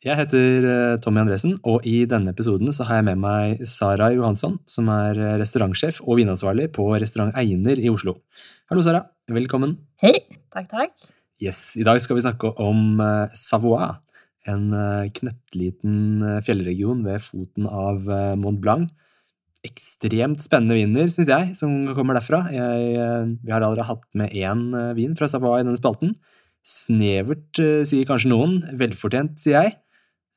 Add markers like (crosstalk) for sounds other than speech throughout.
Jeg heter uh, Tommy Andresen, og i denne episoden så har jeg med meg Sara Johansson, som er uh, restaurantsjef og vinansvarlig på Restaurant Einer i Oslo. Hallo, Sara. Velkommen. Hei. Takk, takk. Yes, I dag skal vi snakke om Savoie, en knøttliten fjellregion ved foten av Mont Blanc ekstremt spennende viner, syns jeg, som kommer derfra. Jeg, eh, vi har allerede hatt med én eh, vin fra Savoie i denne spalten. Snevert, eh, sier kanskje noen. Velfortjent, sier jeg.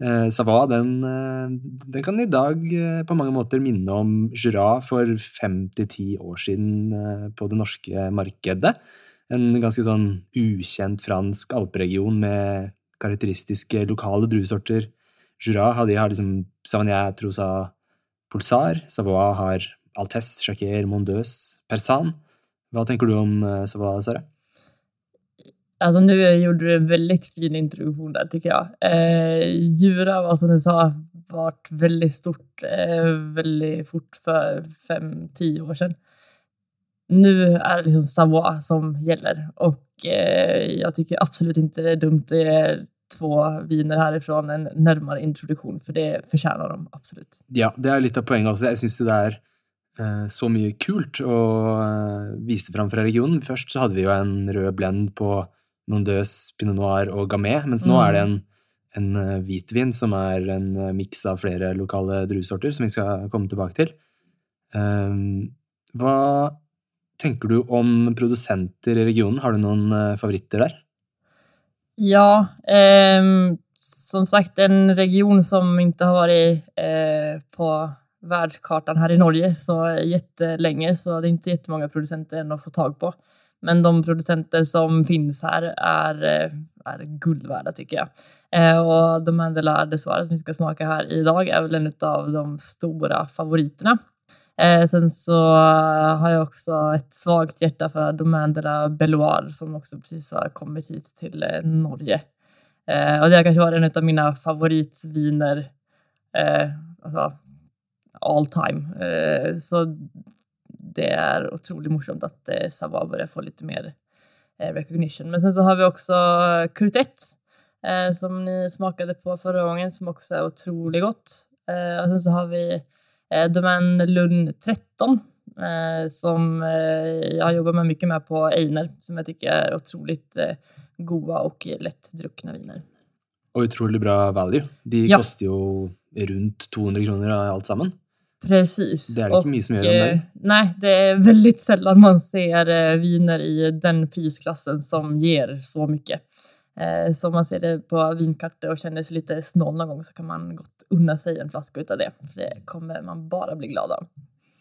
Savoie den, den, kan i dag på mange måter minne om Jura for fem til ti år siden på det norske markedet. En ganske sånn ukjent fransk alperegion med karakteristiske lokale druesorter. Jura har de har liksom Savagnin, Trosa, Pulsar. Savoie har Altesse, Jacquer, Mondeuse, Persan. Hva tenker du om Savoie, Sara? Alltså nu gjorde du en väldigt fin introduktion där tycker jag. Eh, Djura var som du sa varit väldigt stort eh, väldigt fort för fem, tio år sedan. Nu är det liksom Savoie som gäller och eh, jag tycker absolut inte det är dumt. Det är två viner härifrån en nærmere introduksjon, for det förtjänar de absolutt. Ja, det er litt av poenget også. Jeg syns det er uh, så mye kult å uh, vise fram fra regionen. Først så hadde vi jo en rød blend på Mondeuse, Pinot Noir og Gamay, mens nå mm. er det en, en uh, hvitvin som er en miks av flere lokale druesorter, som vi skal komme tilbake til. Um, hva tenker du om produsenter i regionen? Har du noen favoritter der? Ja, eh, som sagt en region som ikke har vært eh, på världskartan her i Norge så jättelänge så det er ikke jättemånga producenter än å få tag på. Men de producenter som finns här är, eh, är guld värda tycker jag. Eh, och de Mandela Desoire som vi ska smaka här idag är väl en av de stora favoriterna. Eh, sen så har jag också ett svagt hjärta för Domaine de som också precis har kommit hit till eh, Norge. Eh, och det har kanske varit en av mina favoritviner eh, alltså, all time. Eh, så det er utrolig morsomt at eh, Savoie bare får litt mer eh, recognition. Men sen så har vi også Kurtett eh, som ni smakte på forrige gangen, som også er utrolig godt. Og sen så har vi Eh, Domän Lund 13 eh, som jag jobbar med mye med på Einer som jeg tycker er utrolig gode og lettdrukne viner. Og utrolig bra value. De ja. koster jo rundt 200 kroner alt sammen. Precis. Det er det ikke mye som gjør om det. Nej, det är väldigt sällan man ser viner i den prisklassen som ger så mycket. Eh, så om man ser det på vinkartor og kjenner seg litt snål noen gang, så kan man gott unna seg en flaske ut av det. Det kommer man bare bli glad av.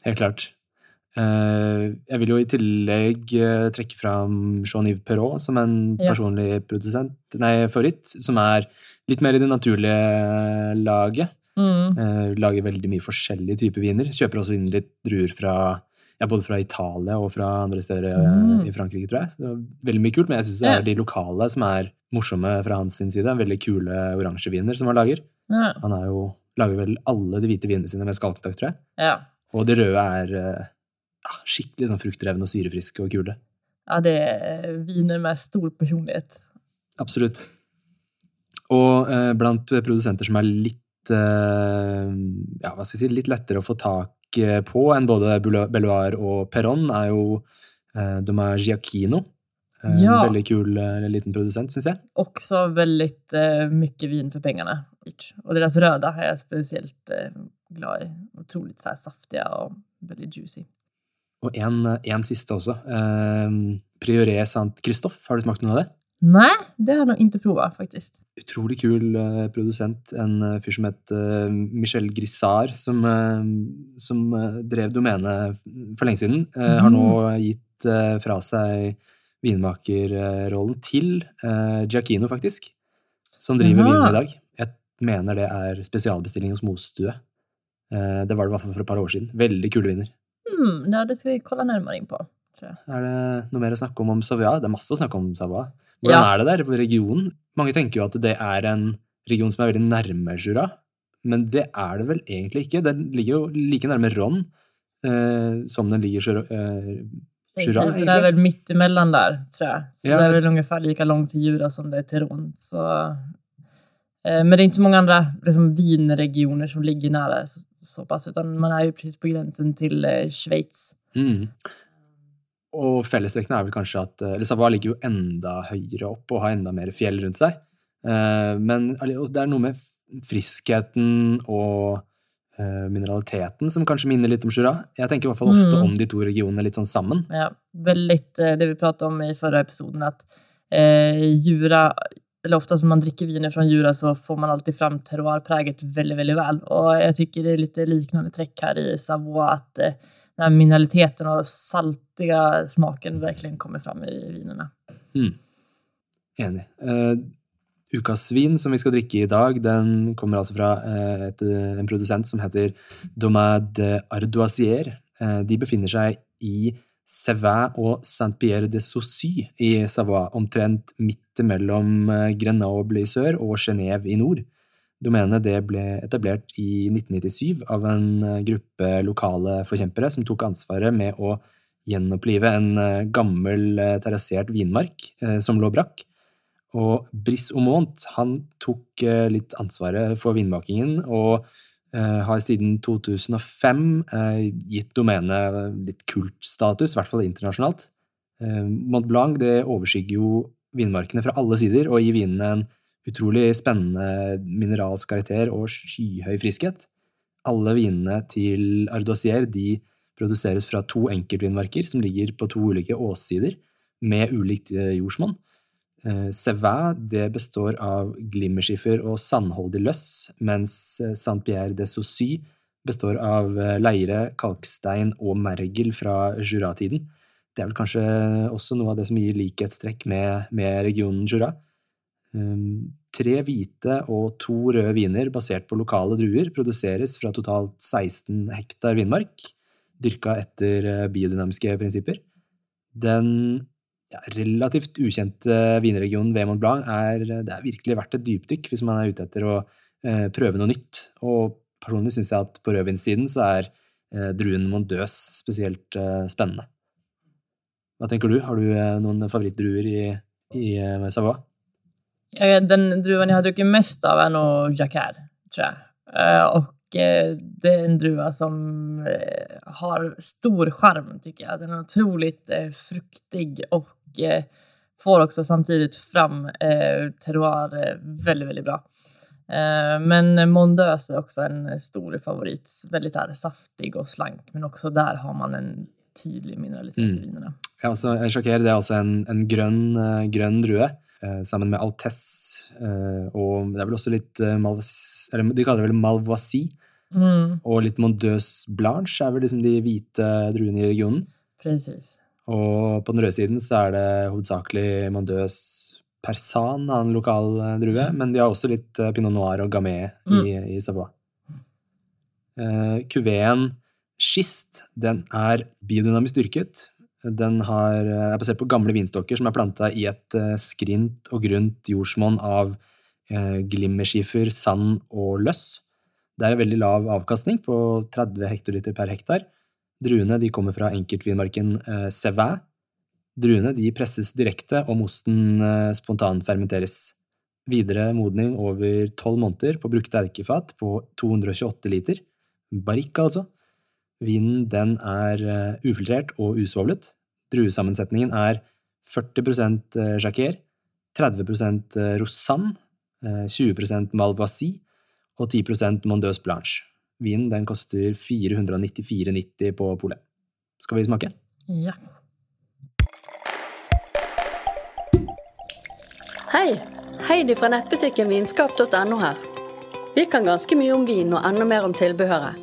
Helt klart. Eh, jeg vil jo i tillegg eh, trekke fram Jean-Yves Perrault som en personlig produsent, nei, favoritt, som er litt mer i det naturlige laget. Mm. Lager veldig mye forskjellige typer viner. Kjøper også inn litt druer fra ja, både fra Italia og fra andre steder mm. i Frankrike, tror jeg. Så veldig mye kult, Men jeg syns det er de lokale som er morsomme fra hans side. Veldig kule oransjeviner som han lager. Ja. Han jo, lager vel alle de hvite vinene sine med skalktak, tror jeg. Ja. Og det røde er eh, ja, skikkelig sånn fruktdrevne og syrefriske og kule. Ja, det er viner med stor personlighet. Absolutt. Og eh, blant produsenter som er litt eh, ja, hva skal jeg si, litt lettere å få tak eh, på enn både Belloir og Perron, er jo de er Giacchino. Ja. En Veldig kul eh, liten produsent, syns jeg. Også veldig uh, mye vin for pengene. Og deres røde er jeg spesielt uh, glad i. Utrolig saftige og veldig juicy. Og en, en siste også. Uh, Prioré Sant Christophe, har du smakt noe av det? Nei, det har jeg ikke prøvd, faktisk. Utrolig kul uh, produsent. En uh, fyr som het uh, Michel Grissard, som, som drev domenet for lenge siden. Mm. Har nå gitt fra seg vinmakerrollen til Giacchino, faktisk. Som driver vinen i dag. Jeg mener det er spesialbestilling hos Mostue. Det var det i hvert fall for et par år siden. Veldig kule viner. Mm, ja, det skal vi kolla nærmere inn på, tror jeg. Er det noe mer å snakke om om Savoie? Det er masse å snakke om Savoie. Hvordan Ja. er det der for regionen? Mange tenker jo at det er en region som er veldig nærme Jura, men det er det vel egentlig ikke. Den ligger jo like nærme Ron eh, som den ligger Jura. Eh, Jura, så det er vel midt imellom der, tror jeg. Så Ja. det er vel omtrent like langt til Jura som det er til Ron. Så, eh, men det er ikke så mange andre liksom, vinregioner som ligger nære såpass, så utan man er jo precis på grensen til eh, Schweiz. Mm. Og fellestrekkene er vel kanskje at eller Savoie ligger jo enda høyere opp og har enda mer fjell rundt seg. Eh, Men det er noe med friskheten og eh, mineraliteten som kanskje minner litt om Jura. Jeg tenker i hvert fall ofte Mm. om de to regionene litt sånn sammen. Ja, vel litt det vi pratet om i forrige episoden, at eh, Jura, eller ofte når man drikker viner fra Jura så får man alltid fram terroirpreget veldig veldig vel. Og jeg syns det er litt liknande trekk her i Savoie, at eh, den här mineraliteten och saltiga smaken verkligen kommer fram i vinerna. Mm. Enig. Uh, ukas vin som vi skal drikke i dag, den kommer altså fra uh, et, en produsent som heter Domaine de Ardoisier. Uh, de befinner seg i Sevin og Saint-Pierre de Saussy i Savoie, omtrent midt mellom eh, Grenoble i sør og Genève i nord. Domenet ble etablert i 1997 av en eh, gruppe lokale forkjempere som tok ansvaret med å gjenopplive en eh, gammel eh, terrassert vinmark som lå brakk. Og Briss Aumont tok litt ansvaret for vinmakingen og har siden 2005 eh, gitt domenet litt kultstatus, i hvert fall internasjonalt. Mont Blanc det overskygger jo vinmarkene fra alle sider og gir vinene en utrolig spennende mineralsk karakter og skyhøy friskhet. Alle vinene til Ardoisier de produseres fra to enkeltvinmarker som ligger på to ulike åssider med ulikt eh, jordsmonn. Sevin det består av glimmerskiffer og sandholdig løss, mens eh, Saint-Pierre de Saussy består av eh, leire, kalkstein og mergel fra Jura-tiden. Det er vel kanskje også noe av det som gir likhetstrekk med, med regionen Jura. Um, tre hvite og to røde viner basert på lokale druer produseres fra totalt 16 hektar vinmark, dyrka etter eh, biodynamiske prinsipper. Den ja, relativt ukjente vinregionen Vemont Blanc er, det er virkelig verdt et dypdykk hvis man er ute etter å eh, prøve noe nytt. Og personlig syns jeg at på rødvinssiden så er eh, druen Mondøs spesielt eh, spennende. Hva tenker du? Har du eh, noen favorittdruer i, i eh, Savoie? Den druen jeg har drukket mest av er nå Jacquard, tror jeg. Og eh, det er en druva som eh, har stor sjarm, tycker jeg. Den er otroligt eh, fruktig och eh, får også samtidig fram eh, terroir veldig, väldigt, väldigt bra. Eh, Men Mondøs er også en stor favorit. Veldig her, saftig og slank, men også der har man en tydelig mineralitet i Mm. Ja, altså, Sjokker det er altså en, en grønn, eh, grønn drue, eh, sammen med Altesse, eh, og det er vel også litt eh, Malvas, eller De kaller det vel Malvoisie, Mm, og litt Mondeuse Blanche er vel liksom de hvite druene i regionen. precis. Og på den røde siden så er det hovedsakelig Mondeuse Persan, en lokal eh, drue, men de har også litt eh, Pinot Noir og Gamay i, i Savoie. Eh, Kuveen Schist den er biodynamisk dyrket. Den har, eh, er basert på gamle vinstokker som er planta i et eh, skrint og grunt jordsmonn av eh, glimmerskifer, sand og løss. Det er en veldig lav avkastning på 30 hektoliter per hektar. Druene kommer fra enkeltvinmarken eh, Cévin. Druene presses direkte, og mosten eh, spontanfermenteres. Videre modning over 12 måneder på brukte eikefat på 228 liter. Barikk, altså. Vinen den er eh, ufiltrert og usvovlet. Druesammensetningen er 40% Jacquer, 30 Rosanne, eh, 20% Malvoisie og 10% Mondeuse Blanche. Vinen den koster 494,90 på polet. Skal vi smake? Ja. Hei! Heidi fra nettbutikken vinskap.no her. Vi kan ganske mye om vin og enda mer om tilbehøret.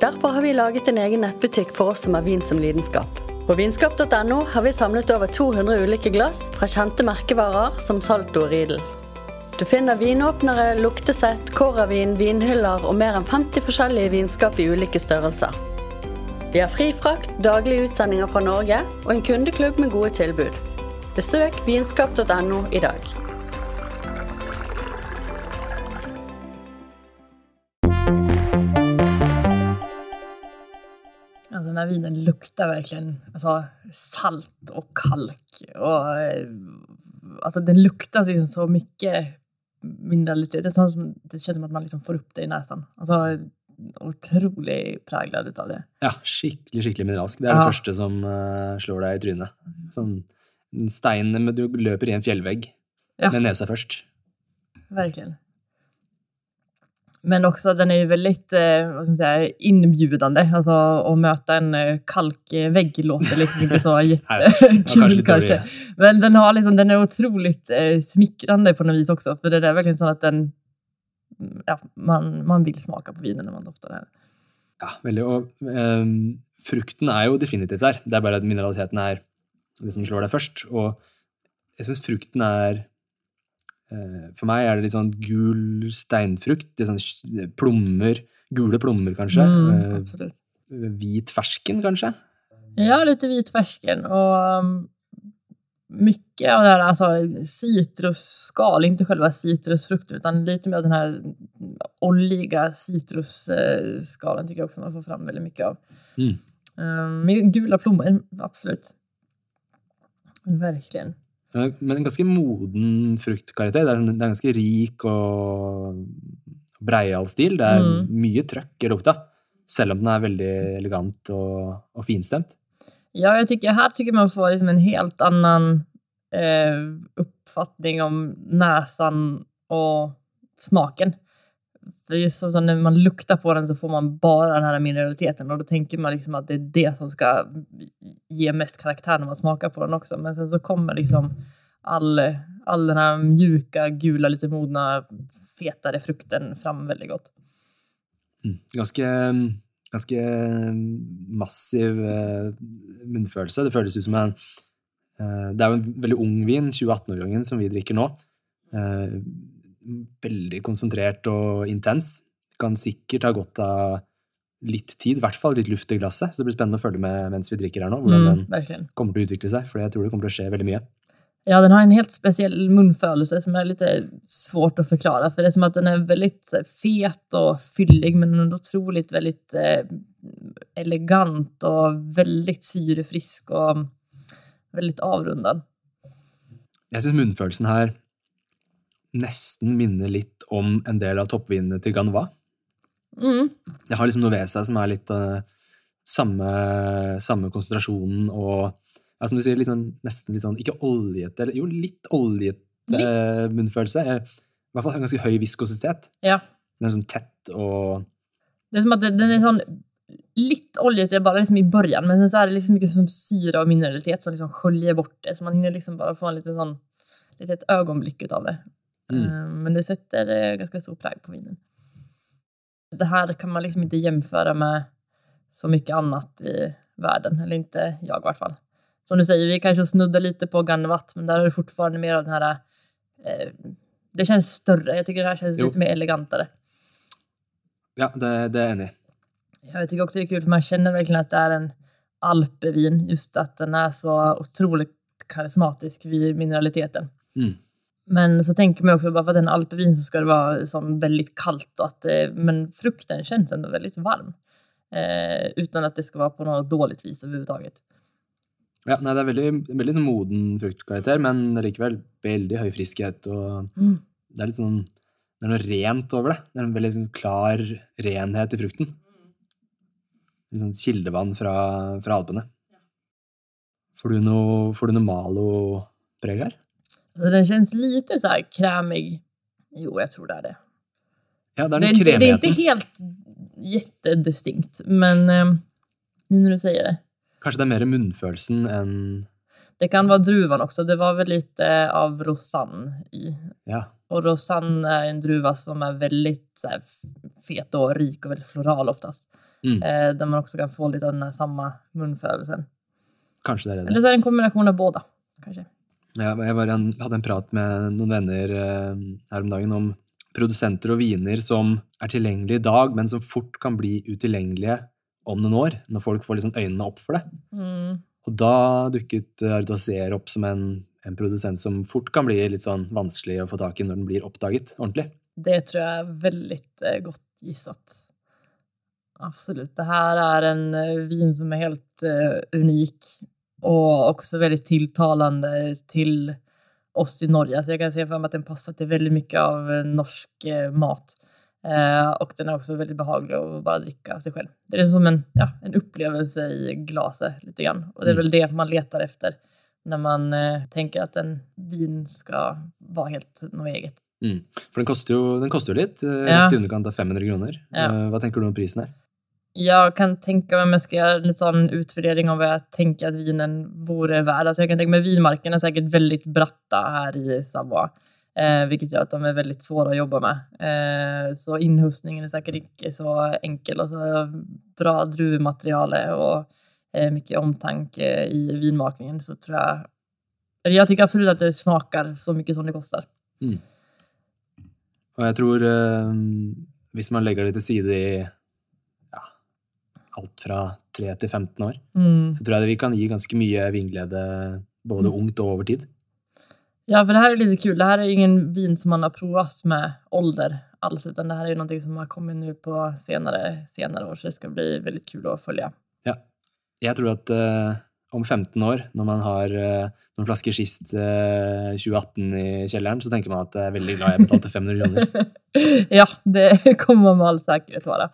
Derfor har vi laget en egen nettbutikk for oss som har vin som lidenskap. På vinskap.no har vi samlet over 200 ulike glass fra kjente merkevarer som Salto og Riedel. Du finner vinåpnere, luktesett, kåravin, vinhyller og mer enn 50 forskjellige vinskap i ulike størrelser. Vi har fri frakt, daglige utsendinger fra Norge og en kundeklubb med gode tilbud. Besøk vinskap.no i dag. Den här vinen luktar verkligen alltså, salt och kalk. Och, alltså den luktar liksom så mycket mineralitet. Det, som, det känns som att man liksom får upp det i näsan. Alltså otrolig präglad av det. Ja, skikkelig, skikkelig mineralsk. Det er Ja. det første som uh, slår deg i trynet. Sånn en stein Du løper i en fjellvegg Ja. med nesa først. Verkligen. Men också den är ju väldigt eh, inbjudande. Alltså att möta en eh, kalkvägg låter liksom inte så kanske jättekul lite kanske. Men den, har liksom, den är otroligt eh, smickrande på något vis också. För det är verkligen så att den, ja, man, man vill smaka på vinen när man doftar den. Ja, veldig. Og ehm, frukten er jo definitivt der. Det er bare at mineraliteten er det som slår deg først. Og jeg syns frukten er eh, For meg er det litt sånn gul steinfrukt. Litt sånn plommer. Gule plommer, kanskje. Mm, Eh, hvit fersken, kanskje. Ja, lite hvit fersken og mye mycket av det här alltså, citrusskal, inte själva citrusfrukten utan lite mer den här oljiga citrusskalen tycker jag också man får fram väldigt mycket av. Mm. Um, med gula plommor, absolut. Verkligen. Men en ganske moden fruktkarakter. Det er, en, det er ganske rik og breial stil. Det er Mm. mye trøkk i lukta, selv om den er veldig elegant og, og finstemt. Ja, jeg tycker her tycker man får liksom en helt annen eh, oppfatning om nesen og smaken. Just som, sånn, när man luktar på den så får man bara den här mineraliteten och då tänker man liksom att det är det som ska ge mest karaktär när man smakar på den också. Men sen så kommer liksom all, all den här mjuka, gula, lite modna, fetare frukten fram väldigt gott. Mm. Ganske, ganske massiv eh, munnfølelse. Det føles ut som en eh, Det er jo en veldig ung vin, 2018-årgangen, som vi drikker nå. Eh, veldig konsentrert og intens. Kan sikkert ha godt av litt tid, i hvert fall litt luft i glasset. Så det blir spennende å følge med mens vi drikker her nå, hvordan Mm, den verkligen. kommer til å utvikle seg. For jeg tror det kommer til å skje veldig mye. Ja, den har en helt spesiell munnfølelse som er litt svårt å forklare. For det er som at den er väldigt eh, fet og fyllig men utrolig veldig väldigt eh, elegant og veldig syrefrisk og veldig avrundet. Jeg syns munnfølelsen her nesten minner litt om en del av toppvinene til Ganva. Mm. Det har liksom noe ved seg som er litt uh, samme, samme konsentrasjonen og ja, som du sier, litt sånn, nesten litt sånn Ikke oljete, eller jo, litt oljete uh, munnfølelse. I hvert fall en ganske høy viskositet. Ja, Den er sånn tett og det er som at den er sånn litt oljete bare liksom i början men sen så er det liksom mycket som syra och mineralitet som liksom sköljer bort det så man hinner liksom bara få en liten et litet ögonblick av det. Mm. Eh, Men det sätter ganske ganska stor prägel på vinen. Det här kan man liksom inte jämföra med så mycket annat i världen, eller inte jag i alla fall. Som du säger, vi kanske snuddar lite på Ganvat, men där har du fortfarande mer av den här... Eh, det känns större, jag tycker det här känns Jo. lite mer elegantare. Ja, det, det er jeg enig. Ja, jag tycker också det är kul, för man känner verkligen att det är en alpevin, just att den är så otroligt karismatisk vid mineraliteten. Mm. Men så tänker man också, bara för att det är alpevin så ska det vara som väldigt kallt. Och att, eh, men frukten känns ändå väldigt varm. Eh, utan att det ska vara på något dåligt vis överhuvudtaget. Ja, nei, det er veldig, veldig sånn moden fruktkarakter, men likevel veldig høy friskhet. og Mm. Det er litt sånn det er noe rent over det. Det er en veldig sånn klar renhet i frukten. Litt sånn kildevann fra, fra Alpene. Får du noe, får du noe Malo-preg her? Så den känns lite så här krämig. Jo, jag tror det är det. Ja, det er Det, den är det är inte helt jättedistinkt, men eh, nu när du säger det. Kanskje det er mer munnfølelsen enn Det kan vara druvan också. Det var väl lite av rosan i. Ja. Och rosanne är en druva som är väldigt så här, fet och rik och väldigt floral oftast. Mm. Eh, där man också kan få lite av den här samma munförelsen. Kanskje det er det. Eller så är det en kombination av båda. Kanske. Ja, jeg var en, hadde en prat med noen venner eh, her om dagen om produsenter og viner som er tilgjengelige i dag, men som fort kan bli utilgjengelige om noen år, når folk får liksom øynene opp for det. Mm. Og da dukket eh, Ardoisier opp som en, en produsent som fort kan bli litt sånn vanskelig å få tak i når den blir oppdaget ordentlig. Det tror jeg er veldig godt gott gissat. Absolut. Det her er en eh, vin som er helt uh, unik och också väldigt tilltalande till oss i Norge. Så jag kan se för mig att den passar till väldigt mycket av eh, norsk eh, mat. Eh, och den är också väldigt behaglig att bara dricka av sig själv. Det är som en, ja, en upplevelse i glaset lite grann. Och det är vel väl det man letar efter när man eh, tänker att en vin ska vara helt något eget. Mm. For den koster jo, den koster jo litt, eh, Ja. rett i underkant av 500 kroner. Ja. Eh, Hva tenker du om prisen her? Jag kan tänka mig om jag ska göra en sån utvärdering av vad jag tänker att vinen vore värd. Alltså jag kan tänka mig vinmarkene är säkert väldigt bratta här i Savoie. Eh, gör att de är väldigt svåra att jobba med. Eh, så inhustningen är säkert inte så enkel. Och så bra druvmaterial och eh, mycket omtanke i vinmakningen så tror jag... eller Jag tycker absolut att det smakar så mycket som det kostar. Og jeg tror eh, hvis man legger det til side i alt fra 3 til 15 år, Mm. så tror jeg det vi kan gi ganske mye vinglede både Mm. ungt og over tid. Ja, for det her er litt kul. Det her er ingen vin som man har prøvd med ålder alls, utan det här är ju någonting som har kommit nu på senere, senere år, så det skal bli veldig kul følge. Ja. Jeg tror at uh, om 15 år, når man har uh, noen flasker sist uh, 2018 i kjelleren, så tenker man at jeg er veldig glad jeg betalte 500 kroner. (laughs) ja, det kommer man med all säkerhet vara.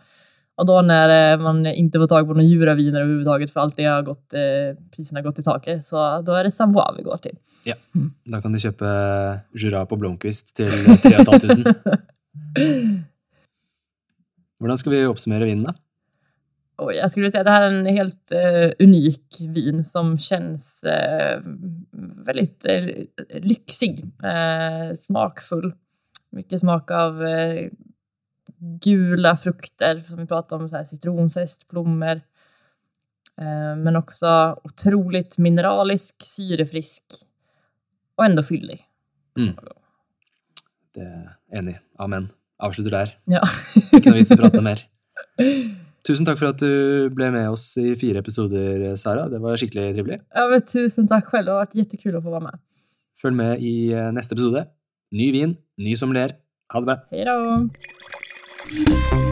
Och då när eh, man inte får tag på några djuraviner överhuvudtaget, för allt det har gått, eh, priserna har gått i taket, så då är det Savoie vi går till. Da kan du kjøpe Jura på Blomqvist til 3500. (laughs) Hvordan skal vi oppsummere vinen, da? Och jag skulle säga att det här är en helt uh, unik vin som känns uh, väldigt uh, lyxig, eh, smakfull. Mycket smak av eh, gula frukter som vi pratade om, så här, citronzest. Eh, men också otroligt mineralisk, syrefrisk og enda fyldig. Mm. Det er enig. Amen. Avslutter der. Ja. (laughs) Ikke noe vits i å prate (laughs) mer. Tusen takk for at du ble med oss i fire episoder, Sara. Det var skikkelig trivelig. ja, men tusen takk selv. det har vært jättekul å få være med. Følg med i eh, neste episode. Ny vin, ny sommelier. Ha det bra. Hei då! Thank you.